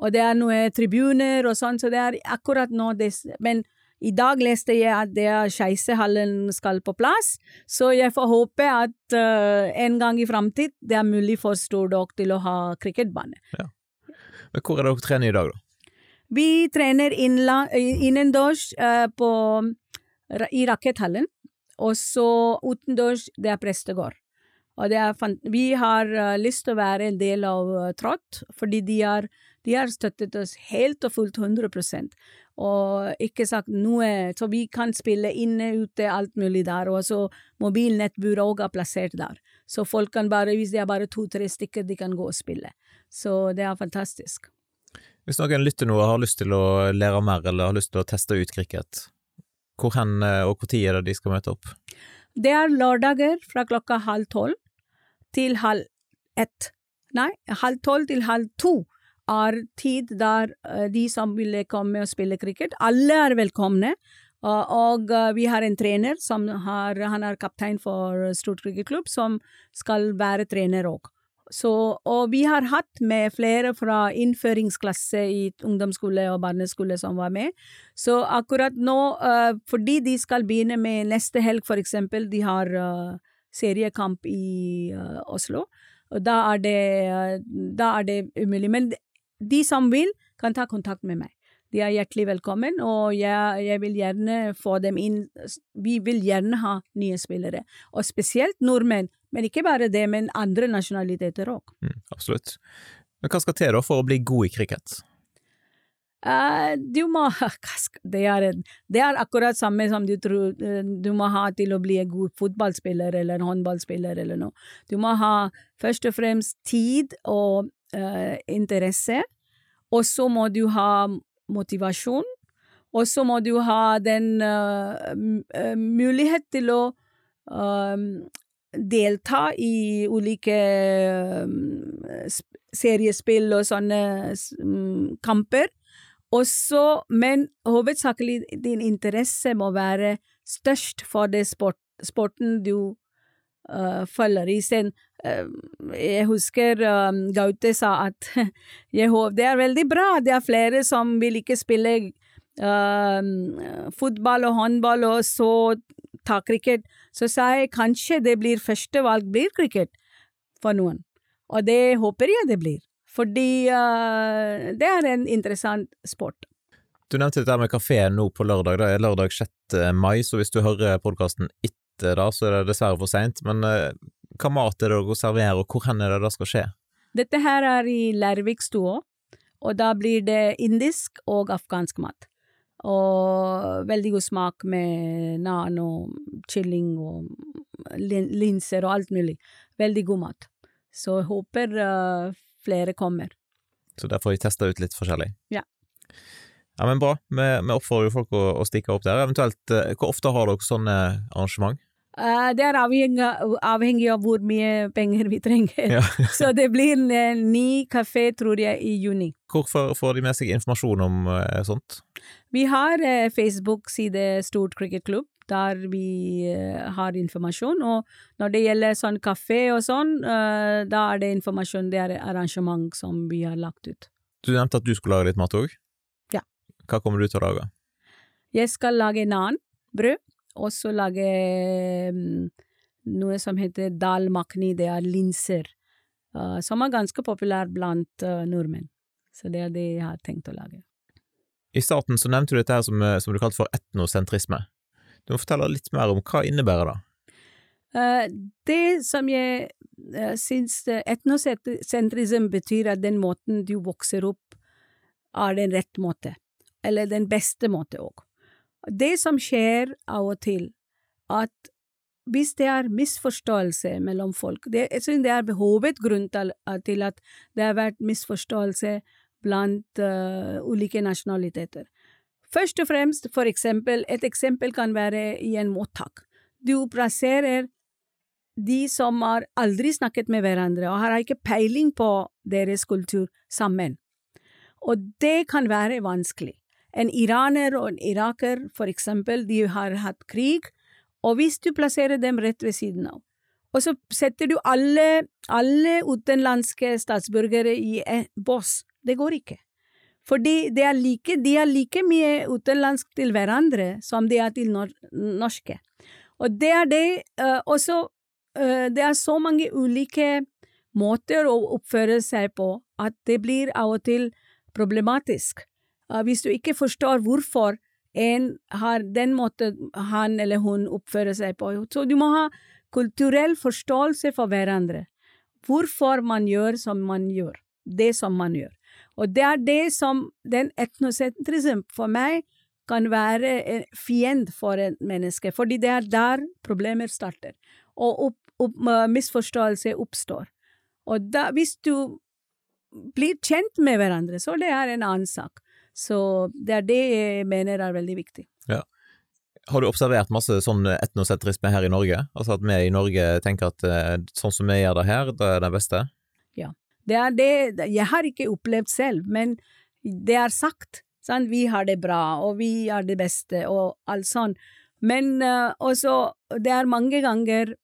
Og det er noen tribuner og sånn, så det er akkurat nå det Men i dag leste jeg at det er Skeisehallen skal på plass, så jeg får håpe at uh, en gang i framtid det er mulig for Stordok til å ha cricketbane. Ja. Men hvor er dere trener i dag, da? Vi trener innendørs uh, i raketthallen. Og så utendørs, det er prestegård. Og vi har uh, lyst til å være en del av uh, Trott, fordi de har, de har, støttet oss helt og fullt 100% og ikke sagt noe Så vi kan spille inne, ute, alt mulig der. Og så mobilnettburet òg er plassert der. Så folk kan bare, hvis det er bare to-tre stykker, de kan gå og spille. Så det er fantastisk. Hvis noen lytter nå og har lyst til å lære mer, eller har lyst til å teste ut cricket, hvor hen eh, og når er det de skal møte opp? Det er lørdager fra klokka halv tolv til halv ett. Nei, halv tolv til halv to er tid der uh, de som vil komme og spille cricket, alle er velkomne. Og uh, vi har en trener som har, han er kaptein for Stort cricketklubb, som skal være trener òg. Så, og vi har hatt med flere fra innføringsklasse i ungdomsskole og barneskole som var med. Så akkurat nå, uh, fordi de skal begynne med neste helg, for eksempel, de har uh, seriekamp i uh, Oslo, og da er, det, da er det umulig. Men de som vil, kan ta kontakt med meg. De er hjertelig velkommen, og jeg, jeg vil gjerne få dem inn. Vi vil gjerne ha nye spillere, og spesielt nordmenn. Men ikke bare det, men andre nasjonaliteter òg. Mm, absolutt. Men hva skal til da for å bli god i cricket? Uh, du må <laughs> det er, det er akkurat samme som du tror uh, du må ha til å bli en god fotballspiller eller håndballspiller eller noe. Du må ha først og fremst tid og uh, interesse, og så må du ha motivasjon, og så må du ha den mulighet til å delta i ulike seriespill og sånne um, kamper. Også, men hovedsakelig din interesse må være størst for det sport, sporten du uh, følger i. Sen, uh, jeg husker um, Gaute sa at <laughs> det er veldig bra, det er flere som vil ikke spille uh, fotball og håndball og så ta cricket. Så sa jeg kanskje det blir første valg blir cricket for noen. Og det håper jeg det blir. Fordi uh, det er en interessant sport. Du nevnte dette med kafeen nå på lørdag. Det er lørdag 6. mai, så hvis du hører podkasten etter da, så er det dessverre for seint. Men uh, hva mat er det dere serverer, og hvor hen er det det skal skje? Dette her er i Lærvikstua, og da blir det indisk og afghansk mat. Og veldig god smak med nan og kylling og linser og alt mulig. Veldig god mat. Så jeg håper uh, flere kommer. Så der får vi testa ut litt forskjellig? Ja. Ja, men bra. Vi, vi oppfordrer jo folk å, å, stikke opp der. Eventuelt, uh, hvor ofte har dere sånne arrangement? Uh, det er avhengig, avhengig, av hvor mye penger vi trenger. Ja. <laughs> så det blir en ny kafé, tror jeg, i juni. Hvorfor får de med seg informasjon om uh, sånt? Vi har Facebook-side Stort cricketklubb der vi uh, har informasjon. Og når det gjelder sånn kafé og sånn, uh, da er det informasjon, det er arrangement som vi har lagt ut. Du nevnte at du skulle lage litt mat òg? Ja. Hva kommer du til å lage? Jeg skal lage nan, brød, og så lage um, noe som heter dal makhni, det er linser, uh, som er ganske populær blant nordmenn. Så det er det jeg har tenkt å lage. I starten så nevnte du dette her som, som du kalte for etnosentrisme. Du må fortelle litt mer om hva innebærer det? Uh, det som jeg uh, syns etnosentrism betyr, at den måten du vokser opp, er den rette måte. Eller den beste måte òg. Det som skjer av og til, at hvis det er misforståelse mellom folk det, Jeg synes det er hovedgrunn til, til at det har vært misforståelse blant uh, ulike nasjonaliteter. Først og fremst, for eksempel, et eksempel kan være i en mottak. Du plasserer de som har aldri snakket med hverandre og har ikke peiling på deres kultur, sammen. Og det kan være vanskelig. En iraner og en iraker, for eksempel, de har hatt krig, og hvis du plasserer dem rett ved siden av, og så setter du alle, alle utenlandske statsborgere i en bås, det går ikke. Fordi de er like, de er like mye utenlandsk til hverandre som de er til nor norske. Og det er det uh, også uh, Det er så mange ulike måter å oppføre seg på at det blir av og til problematisk. Uh, hvis du ikke forstår hvorfor en har den måten han eller hun oppfører seg på. Så du må ha kulturell forståelse for hverandre. Hvorfor man gjør som man gjør. Det som man gjør. Og det er det som den etnosentrism for meg kan være en fiend for et menneske, fordi det er der problemer starter, og opp, opp, misforståelse oppstår. Og da, hvis du blir kjent med hverandre, så det er en annen sak. Så det er det jeg mener er veldig viktig. Ja. Har du observert masse sånn etnosentrisme her i Norge? Altså at vi i Norge tenker at eh, sånn som vi gjør det her, det er det beste? Ja. Det er det Jeg har ikke opplevd selv, men det er sagt. Sant? Vi har det bra, og vi er det beste, og alt sånn. Men uh, også, det er mange ganger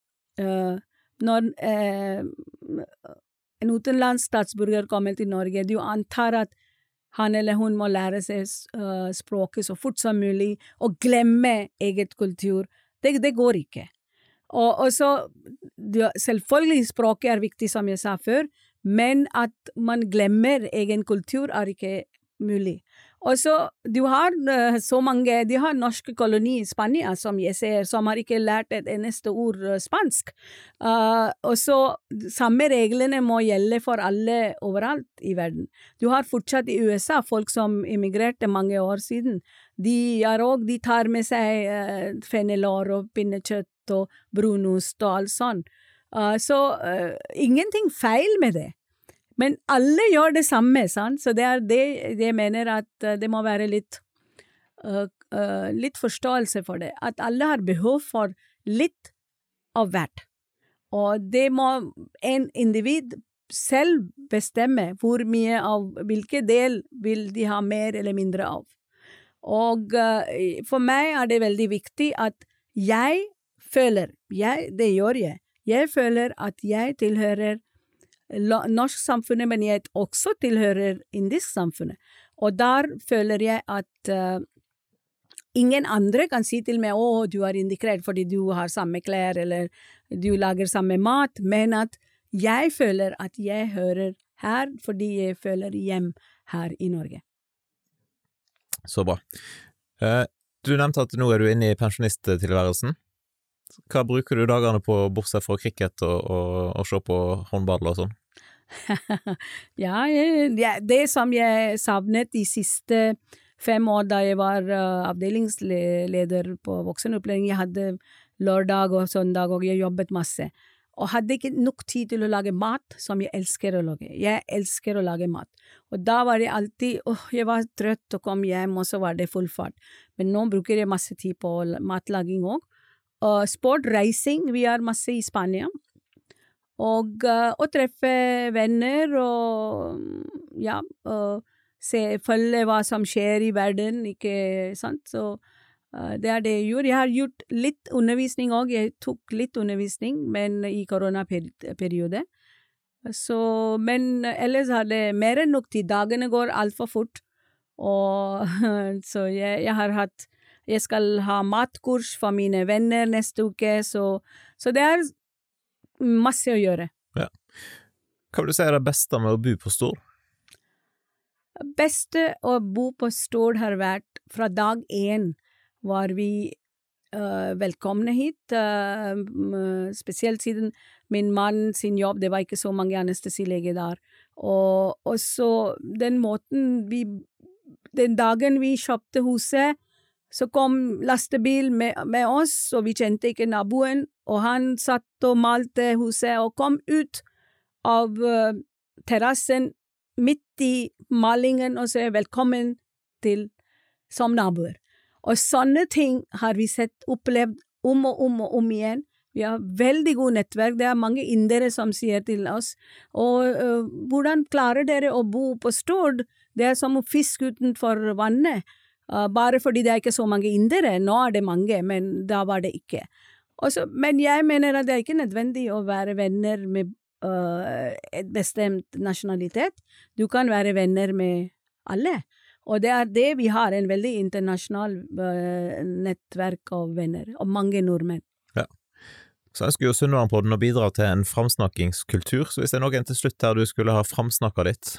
uh, når uh, en utenlandsk statsborger kommer til Norge, du antar at han eller hun må lære seg språket så fort som mulig, og glemme eget kultur. Det, det går ikke. Og, og så, selvfølgelig, språket er viktig, som jeg sa før, men at man glemmer egen kultur, er ikke mulig. Og så du har uh, så mange De har norske koloni i Spania, som jeg ser, som har ikke lært et eneste ord uh, spansk. Uh, og så samme reglene må gjelde for alle overalt i verden. Du har fortsatt i USA folk som immigrerte mange år siden. De, også, de tar med seg uh, fenalår og pinnekjøtt og brunost og alt sånt. så ingenting feil med det. Men alle gjør det samme, sant? så det er det jeg mener at uh, det må være litt uh, uh, litt forståelse for det. At alle har behov for litt av hvert. Og det må en individ selv bestemme hvor mye av hvilken del vil de ha mer eller mindre av. Og for meg er det veldig viktig at jeg føler, jeg, det gjør jeg, jeg føler at jeg tilhører norsk samfunnet, men jeg også tilhører indisk samfunnet. Og der føler jeg at uh, ingen andre kan si til meg å, du er indikrert fordi du har samme klær eller du lager samme mat, men at jeg føler at jeg hører her fordi jeg føler hjem her i Norge. Så bra. Uh, du nevnte at nå er du inne i pensjonisttilværelsen. Hva bruker du dagene på, bortsett fra cricket og, og, og se på håndball og sånn? <laughs> ja, det som jeg savnet de siste fem år da jeg var uh, avdelingsleder på voksenopplæring, jeg hadde lørdag og søndag, og jeg jobbet masse. Og hadde ikke nok tid til å lage mat, som jeg elsker å lage. Jeg elsker å lage mat. Og da var det alltid åh, jeg var trøtt og kom hjem, og så var det full fart. Men nå bruker jeg masse tid på matlaging òg. Sport, reising, vi er masse i Spania. Og uh, å treffe venner og ja, og se, følge hva som skjer i verden, ikke sant. Så uh, det er det jeg gjorde. Jeg har gjort litt undervisning òg. Jeg tok litt undervisning, men i koronaperiode. Så, men ellers har det mer enn nok tid. Dagene går altfor fort. Og <laughs> så jeg, jeg har hatt jeg skal ha matkurs for mine venner neste uke, så, så det er masse å gjøre. Ja. Hva vil du si er det beste med å bo på Stord? beste å bo på Stord har vært fra dag én var vi uh, velkomne hit, uh, spesielt siden min mann sin jobb, det var ikke så mange anestesileger der. Og, og så den måten vi Den dagen vi kjøpte huset, så kom lastebil med, med, oss, og vi kjente ikke naboen, og han satt og malte huset og kom ut av uh, terrassen midt i malingen og sa velkommen til som naboer. Og sånne ting har vi sett opplevd om og om og om igjen. Vi har veldig god nettverk. Det er mange indere som sier til oss og uh, hvordan klarer dere å bo på Stord? Det er som fisk utenfor vannet. Uh, bare fordi det er ikke så mange indere. Nå er det mange, men da var det ikke. Også, men jeg mener at det er ikke nødvendig å være venner med uh, et bestemt nasjonalitet. Du kan være venner med alle. Og det er det vi har, en veldig internasjonal uh, nettverk av venner, og mange nordmenn. Ja. Så ønsker jo Sunnmørpodden å bidra til en framsnakkingskultur, så hvis det er noen til slutt her du skulle ha framsnakka ditt,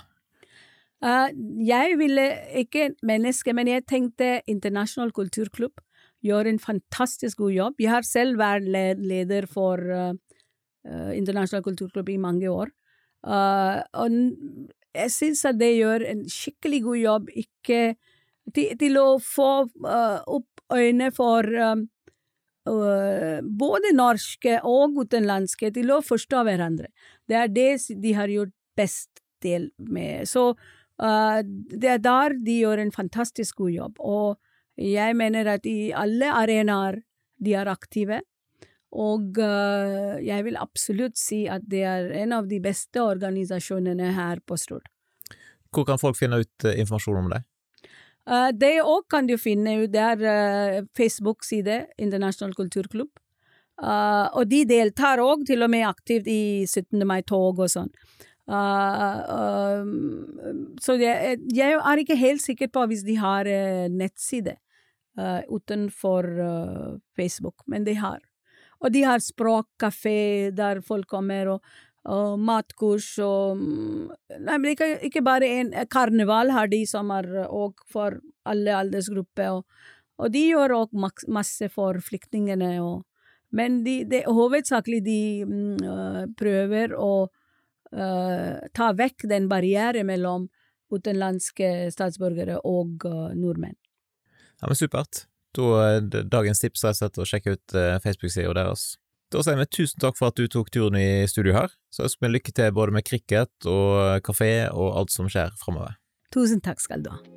jeg ville ikke menneske, men jeg tenkte Internasjonal kulturklubb gjør en fantastisk god jobb. Jeg har selv vært leder for uh, Internasjonal kulturklubb i mange år. Uh, og jeg syns at det gjør en skikkelig god jobb ikke til, til å få opp øynene for både norske og utenlandske til å forstå hverandre. Det er det de har gjort best del med. Så Uh, det er der de gjør en fantastisk god jobb, og jeg mener at i alle arenaer de er aktive. Og uh, jeg vil absolutt si at det er en av de beste organisasjonene her på Stord. Hvor kan folk finne ut uh, informasjon om det? Uh, det òg kan du finne ut. Det er Facebook-side, Internasjonal kulturklubb. og de deltar òg til og med aktivt i 17. mai-tog og sånn. Uh, uh, så jeg, jeg, er ikke helt sikker på hvis de har uh, nettside utenfor Facebook, men de har. Og de har språkkafé der folk kommer, og og matkurs og mm, Nei, men ikke, ikke bare en karneval har de som er òg for alle aldersgrupper, og, og de gjør òg masse for flyktningene. Og, men de, de, hovedsakelig de mm, prøver å uh, ta vekk den barrieren mellom utenlandske statsborgere og uh, nordmenn. Ja, men Supert. Da, dagens tips er å sjekke ut Facebook-sida deres. Da sier vi tusen takk for at du tok turen i studio her, så ønsker vi lykke til både med cricket og kafé og alt som skjer framover. Tusen takk skal du ha.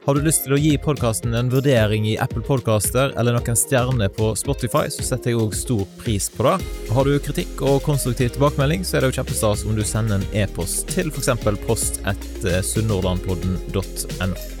Har du lyst til å gi podkasten en vurdering i Apple Podcaster eller noen stjerner på Spotify, så setter jeg òg stor pris på det. Har du kritikk og konstruktiv tilbakemelding, så er det jo kjempestas om du sender en e-post til f.eks. post1sunnhordlandpodden.no.